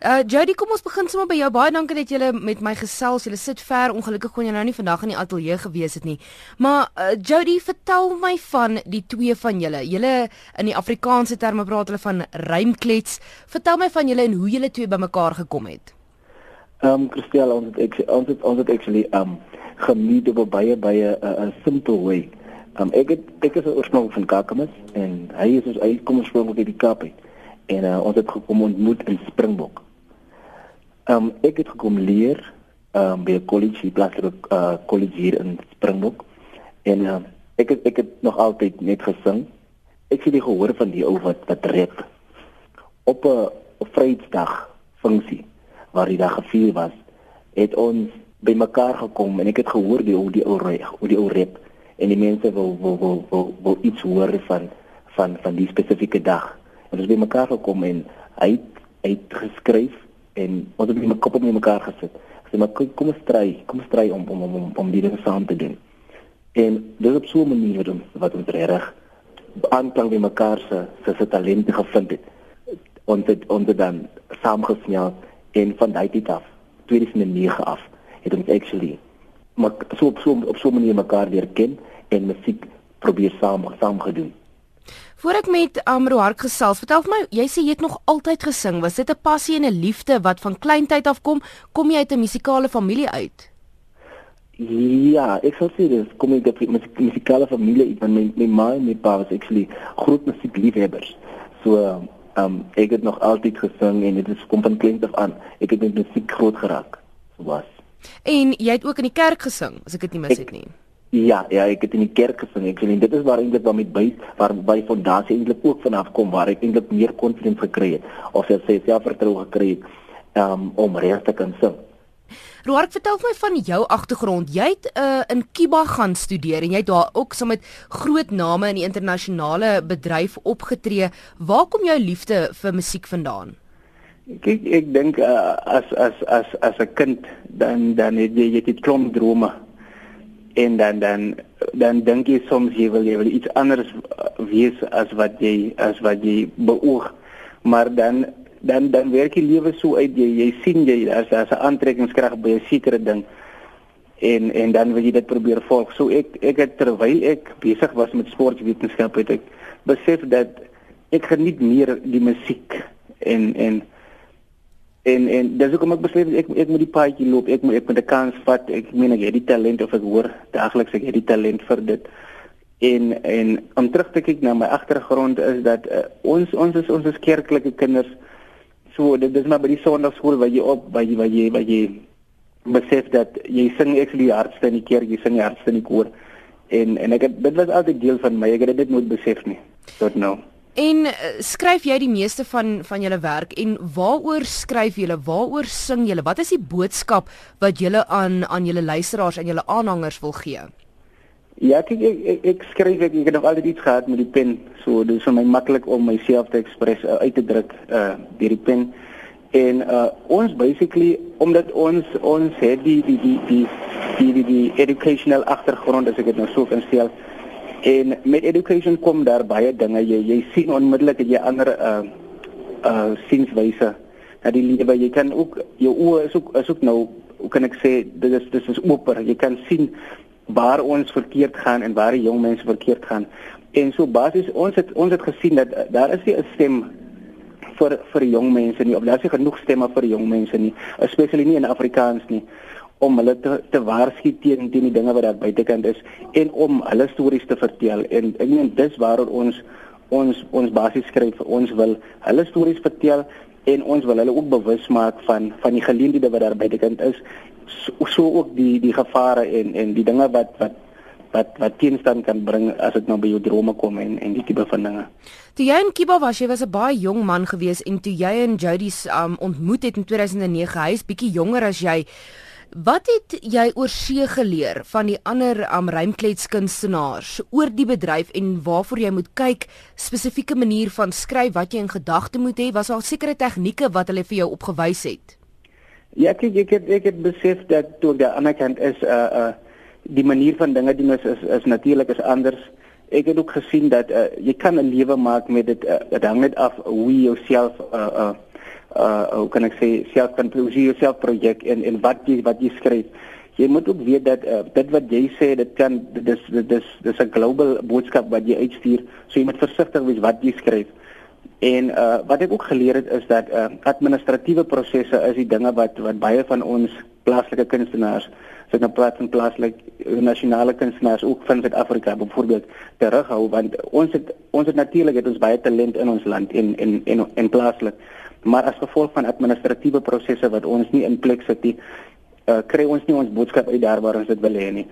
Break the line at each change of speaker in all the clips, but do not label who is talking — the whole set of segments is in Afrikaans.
Uh Jody, kom ons begin sommer by jou. Baie dankie dat jy met my gesels. Jy sit ver. Ongelukkig kon jy nou nie vandag in die ateljee gewees het nie. Maar uh, Jody, vertel my van die twee van julle. Julle in die Afrikaanse terme praat hulle van rymklets. Vertel my van julle en hoe julle twee bymekaar gekom het.
Ehm um, Christel, ons het ek ons het ons het actually ehm um, gemeet op baie baie 'n uh, simple way. Ehm um, ek het ek is oorspronklik van Kakamas en hy is ons hy kom oorspronklik uit die Kaap uit. En uh, ons het gekom ontmoet in Springbok. Ehm um, ek het gekom leer ehm um, by 'n college, plaaslike uh, college hier in Springbok. En uh, ek het, ek het nog altyd net gesing. Ek het gehoor van die ou wat wat rap op 'n Vrydag funksie waar die dag gevier was, het ons by mekaar gekom en ek het gehoor die ou die ou reg, hoe die ou rap en die mense wil wil wil wil, wil iets hoor van van van die spesifieke dag. En ons het by mekaar gekom en hy hy het geskryf en ons het met mekaar op mekaar gesit. Sê maar kom ons stry, kom ons stry om om om om die dinge saam te doen. En dis op so 'n manier wat ons wat ons reg aanklank by mekaar se se talente gevind het. Ons het ons het dan saamgesmeel en van daai tyd af 2009 af het ons actually maar so op so op so 'n manier mekaar leer ken en musiek probeer saam saam gedoen.
Voor ek met Amro Hark gesels, vertel vir my, jy sê jy het nog altyd gesing. Was dit 'n passie en 'n liefde wat van kleintyd af kom? Kom jy uit 'n musikale familie uit?
Ja, ek sou sê dis kom ek uit 'n musikale familie uit. My my ma en my pa was actually groot musiekliefhebbers. So, um, ek het nog altyd gesing en dit is kom van kleins af aan. Ek het met musiek groot geraak. So was.
En jy het ook in die kerk gesing, as ek dit nie mis het nie. Ek,
Ja, ja, ek het in die kerk gesing. Ek sien dit is waar eintlik dan met by waar by fondasie eintlik ook vanaf kom waar ek eintlik meer confidence gekry het of jy sê selfvertroue gekry het um, om reg te kan sing.
Roark, vertel my van jou agtergrond. Jy het uh, in Kiba gaan studeer en jy het daar ook saam met groot name in die internasionale bedryf opgetree. Waar kom jou liefde vir musiek vandaan?
Kyk, ek dink uh, as as as as 'n kind dan dan het jy jy het klomp drome en dan dan dan dink jy soms jy wil jy wil iets anders wees as wat jy as wat jy beoog. Maar dan dan dan werk die lewe so uit jy jy sien jy as as 'n aantrekkingskrag by 'n sekere ding. En en dan wil jy dit probeer volg. So ek ek het terwyl ek besig was met sportwetenskap het ek besef dat ek geniet meer die musiek en en en en dis hoekom ek besluit ek ek moet die paadjie loop ek moet ek moet 'n kans vat. Ek meen ek het die talent of ek hoor daagliks ek het die talent vir dit. En en om terug te kyk na my agtergrond is dat uh, ons ons is ons is kerklike kinders. So dit is maar by die sonndagskool waar jy op waar jy waar jy waar jy besef dat jy sing ek die hardste in die kerk jy sing die hardste in die koor. En en ek het, dit was altyd deel van my ek het dit nooit besef nie tot nou
En uh, skryf jy die meeste van van julle werk en waaroor skryf julle? Waaroor sing julle? Wat is die boodskap wat julle aan aan julle luisteraars en julle aanhangers wil gee?
Ja, ek ek, ek, ek skryf ek, ek het nog altyd iets gehad met die pen. So dit is vir my maklik om myself te express uh, uit te druk uh deur die pen. En uh ons basically omdat ons ons het die die die die die, die, die educational agtergrond as ek dit nou so kan stel. En met education kom daar baie dinge. Jy jy sien onmiddellik jy ander uh uh sienswyse dat die lewe jy kan ook jou oë is ook is ook nou hoe kan ek sê dit is dit is oper. Jy kan sien waar ons verkeerd gaan en waar die jong mense verkeerd gaan. En so basies ons het ons het gesien dat uh, daar is nie 'n stem vir vir jong mense nie. Of daar is nie genoeg stemme vir jong mense nie, especially nie in Afrikaans nie om hulle te, te waarsku teen teen die dinge wat daar buitekant is en om hulle stories te vertel en ek meen dis waaroor ons ons ons basies skryf ons wil hulle stories vertel en ons wil hulle ook bewus maak van van die geleenthede wat daar buitekant is so, so ook die die gevare en en die dinge wat wat wat wat teenstand kan bring as dit nou by jou drome kom en en die tipe van dinge.
Toe jy in Kiba was, jy was 'n baie jong man gewees en toe jy en Jody um, ontmoet het in 2009, hy is bietjie jonger as jy. Wat het jy oor see geleer van die ander am um, oor die bedryf en waarvoor jy moet kyk spesifieke manier van skryf wat jy in gedagte moet hê? Was daar sekere tegnieke wat hulle vir jou opgewys het?
Ja ek ek het ek het besef dat toe die ander kant is uh uh die manier van dinge doen is is, is natuurlik is anders. Ek het ook gesien dat uh, jy kan 'n lewe maak met dit uh, dit hang net af hoe jy jouself uh uh
uh hoe kan ek sê self kan produseer jouself projek en en wat jy wat jy skryf. Jy moet ook weet dat uh, dit wat jy sê dit kan dis dis dis 'n global boodskap wat jy uitstuur. So jy moet versigtig wees wat jy skryf. En uh wat ek ook geleer het is dat uh administratiewe prosesse is die dinge wat wat baie van ons plaaslike kunstenaars so 'n plaas in plaaslik nasionale kunstenaars ook van Suid-Afrika byvoorbeeld terughou want ons het ons het natuurlik het ons baie talent in ons land en en en en plaaslik maar as gevolg van administratiewe prosesse wat ons nie in plek sit nie uh, kry ons nie ons boodskap uit daar waar ons dit wil hê nie.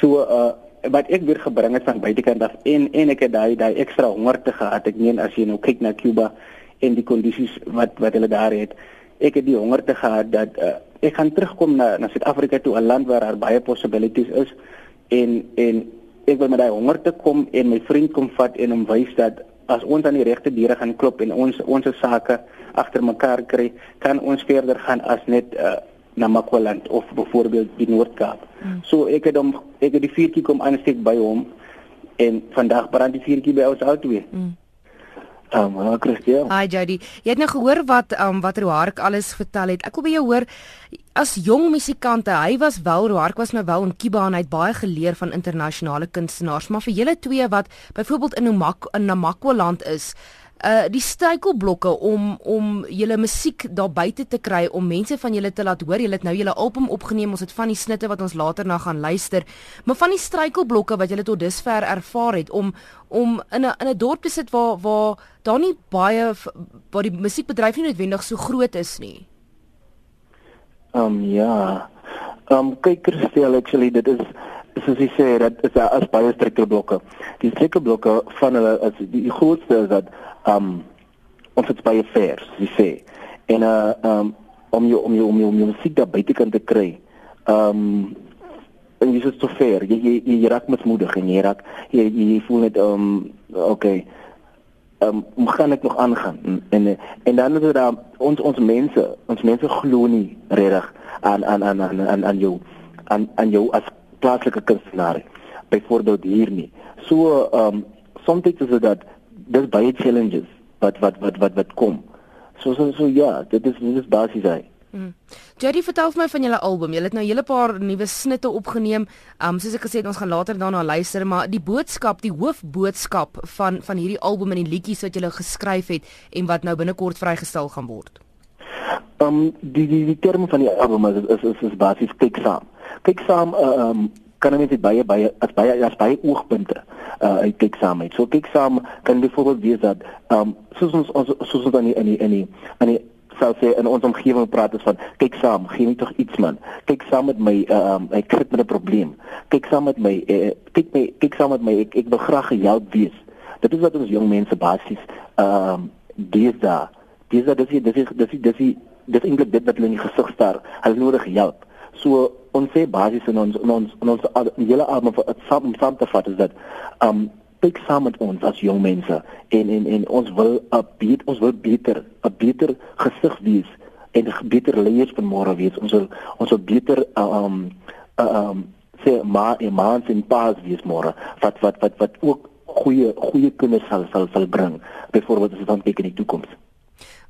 So uh wat ek weer gebring het van buitekant af en en ek het daai daai ekstra honger te gehad. Ek meen as jy nou kyk na Cuba en die kondisies wat wat hulle daar het ek het die honger te gehad dat uh, ek gaan terugkom na na Suid-Afrika toe 'n land waar daar baie possibilities is en en ek wil met daai honger te kom en my vriend kom vat en hom wys dat as ons aan die regte deure gaan klop en ons ons sake agter mekaar kry kan ons verder gaan as net uh, na Makwaland of byvoorbeeld die Noord-Kaap. Hmm. So ek het hom ek het die vuurtjie kom aansteek by hom en vandag brand die vuurtjie by ons albei. Hmm. Um, hallo Christian.
Hi Jody. Jy het nou gehoor wat um wat Roark alles vertel het. Ek wil by jou hoor as jong musikante, hy was wel Roark was nou wel in Kiba en hy het baie geleer van internasionale kunstenaars, maar vir julle twee wat byvoorbeeld in Namak in Namakwa-land is, uh die struikelblokke om om julle musiek daar buite te kry om mense van julle te laat hoor. Julle het nou julle album opgeneem. Ons het van die snitte wat ons later na gaan luister. Maar van die struikelblokke wat julle tot dusver ervaar het om om in 'n in 'n dorp te sit waar waar daar nie baie waar die musiekbedryf nie noodwendig so groot is nie.
Ehm um, ja. Ehm um, kyk Christel, actually dit is soos jy sê dat is daar as baie struikelblokke. Die struikelblokke van hulle is die, die grootste is dat um ons het baie vers, jy sê. En uh um om jou om jou om jou, om jou musiek daar buitekant te kry. Um en jy is so ver. Jy jy, jy raak moedig en jy raak jy, jy voel net um okay. Um gaan ek nog aangaan? En en, en dan is daar ons ons mense, ons mense glo nie regtig aan aan aan aan aan aan jou aan aan jou as plaaslike kunstenaar. Byvoorbeeld hier nie. So um soms is dit dat dis baie challenges wat wat wat wat wat kom. So so so ja, dit is dit is basies hy.
Mm. Jerry vertel vir my van julle album. Julle het nou 'n hele paar nuwe snitte opgeneem. Um soos ek gesê het, ons gaan later daarna luister, maar die boodskap, die hoofboodskap van van hierdie album en die liedjies wat julle geskryf het en wat nou binnekort vrygestel gaan word.
Um die die die term van die album is is is, is basies kyk saam. Kyk saam uh, um kan mense baie baie as baie as baie oogpunte uh uit kyk saam met. So kyk saam kan byvoorbeeld wees dat um soos ons ons soos ons dan in die in die in die sou sê in ons omgewing praat is van kyk saam, gee my tog iets man. Kyk saam met my uh, um ek kry met 'n probleem. Kyk saam met my uh, kyk my kyk saam met my ek ek wil graag gehelp wees. Dit is wat ons jong mense basies um dis daar. Dis dis dis dis dis dis eintlik dit wat hulle in die gesig staar. Hulle nodig help. So ons sê basies in ons in ons in ons hele album vir saam saam te vat is dat um kyk saam met ons as jong mense en en en ons wil 'n beter ons wil beter 'n beter gesig wees en beter leiers van môre wees. Ons wil ons wil beter um um sê maar en maans en paas wees môre wat wat wat wat ook goeie goeie kinders sal sal sal bring byvoorbeeld as ons dan kyk in die toekoms.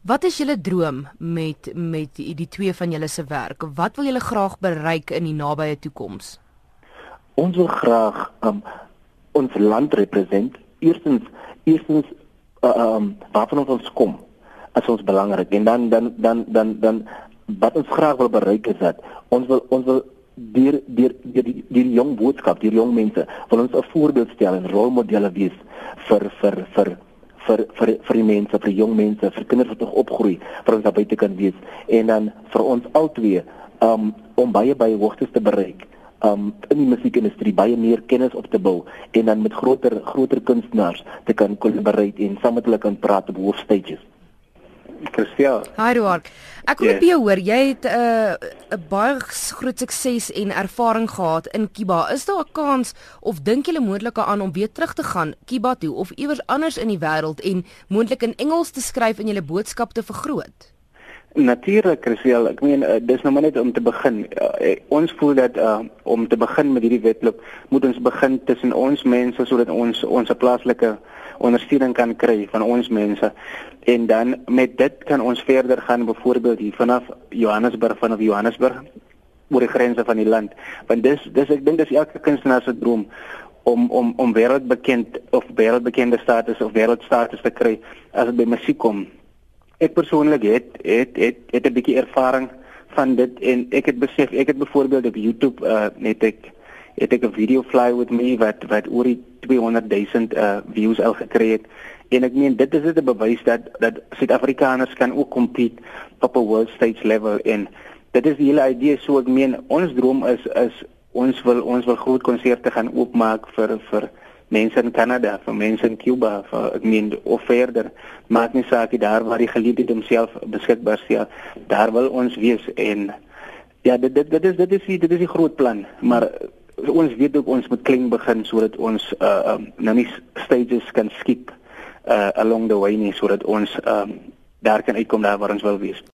Wat is julle droom met met die, die twee van julle se werk? Wat wil julle graag bereik in die nabye toekoms?
Ons wil graag um, ons land represent. Eerstens eerstens uh, um waarvan ons kom as ons belangrik en dan dan dan dan dan wat ons graag wil bereik is dat ons wil ons wil deur deur die die jong boodskap, die jong mense, wil ons 'n voorbeeld stel en rolmodelle wees vir vir vir vir vir vir die mense, vir jong mense, vir kinders wat nog opgroei, vir ons naby te kan wees en dan vir ons albei um om baie baie hoogtes te bereik um in die musiekindustrie baie meer kennis op te bou en dan met groter groter kunstenaars te kan kollaboreer en saam met hulle kan praat op hoofstages.
Christian.
Hi Roark. Ek wil yeah. hoor jy het 'n uh, 'n baie groot sukses en ervaring gehad in Kiba. Is daar 'n kans of dink jy moontlik aan om weer terug te gaan Kiba toe of iewers anders in die wêreld en moontlik in Engels te skryf en julle boodskap te vergroot?
Natuurlik, Christel. Ek meen uh, dis nou maar net om te begin. Uh, ons voel dat uh, om te begin met hierdie wedloop moet ons begin tussen ons mense sodat ons ons plaaslike ondersteuning kan kry van ons mense. En dan met dit kan ons verder gaan byvoorbeeld hier vanaf Johannesburg vanaf Johannesburg oor die grense van die land. Want dis dis ek dink dis elke kunstenaar se droom om om om wêreldbekend of wêreldbekende status of wêreldstatus te kry as dit by musiek kom. Ek persoonlik het het het het 'n bietjie ervaring van dit en ek het besef ek het byvoorbeeld op YouTube uh, net ek het ek 'n video fly with me wat wat oor die 200 000 uh, views al gekry het. En ek meen dit is dit 'n bewys dat dat Suid-Afrikaners kan ook compete op 'n world stage level en dit is die hele idee. So ek meen ons droom is is ons wil ons wil groot konserte gaan oopmaak vir vir mense in Kanada, vir mense in Cuba, vir ek meen of verder, maak nie saak daar waar die geliefde homself beskikbaar stel, daar wil ons wees en ja, dit dit dit is dit is die, dit is die groot plan, maar ons weet ook ons moet klein begin sodat ons uh um, nou nie stages kan skip uh along the way nie sodat ons um daar kan uitkom daar waar ons wil wees.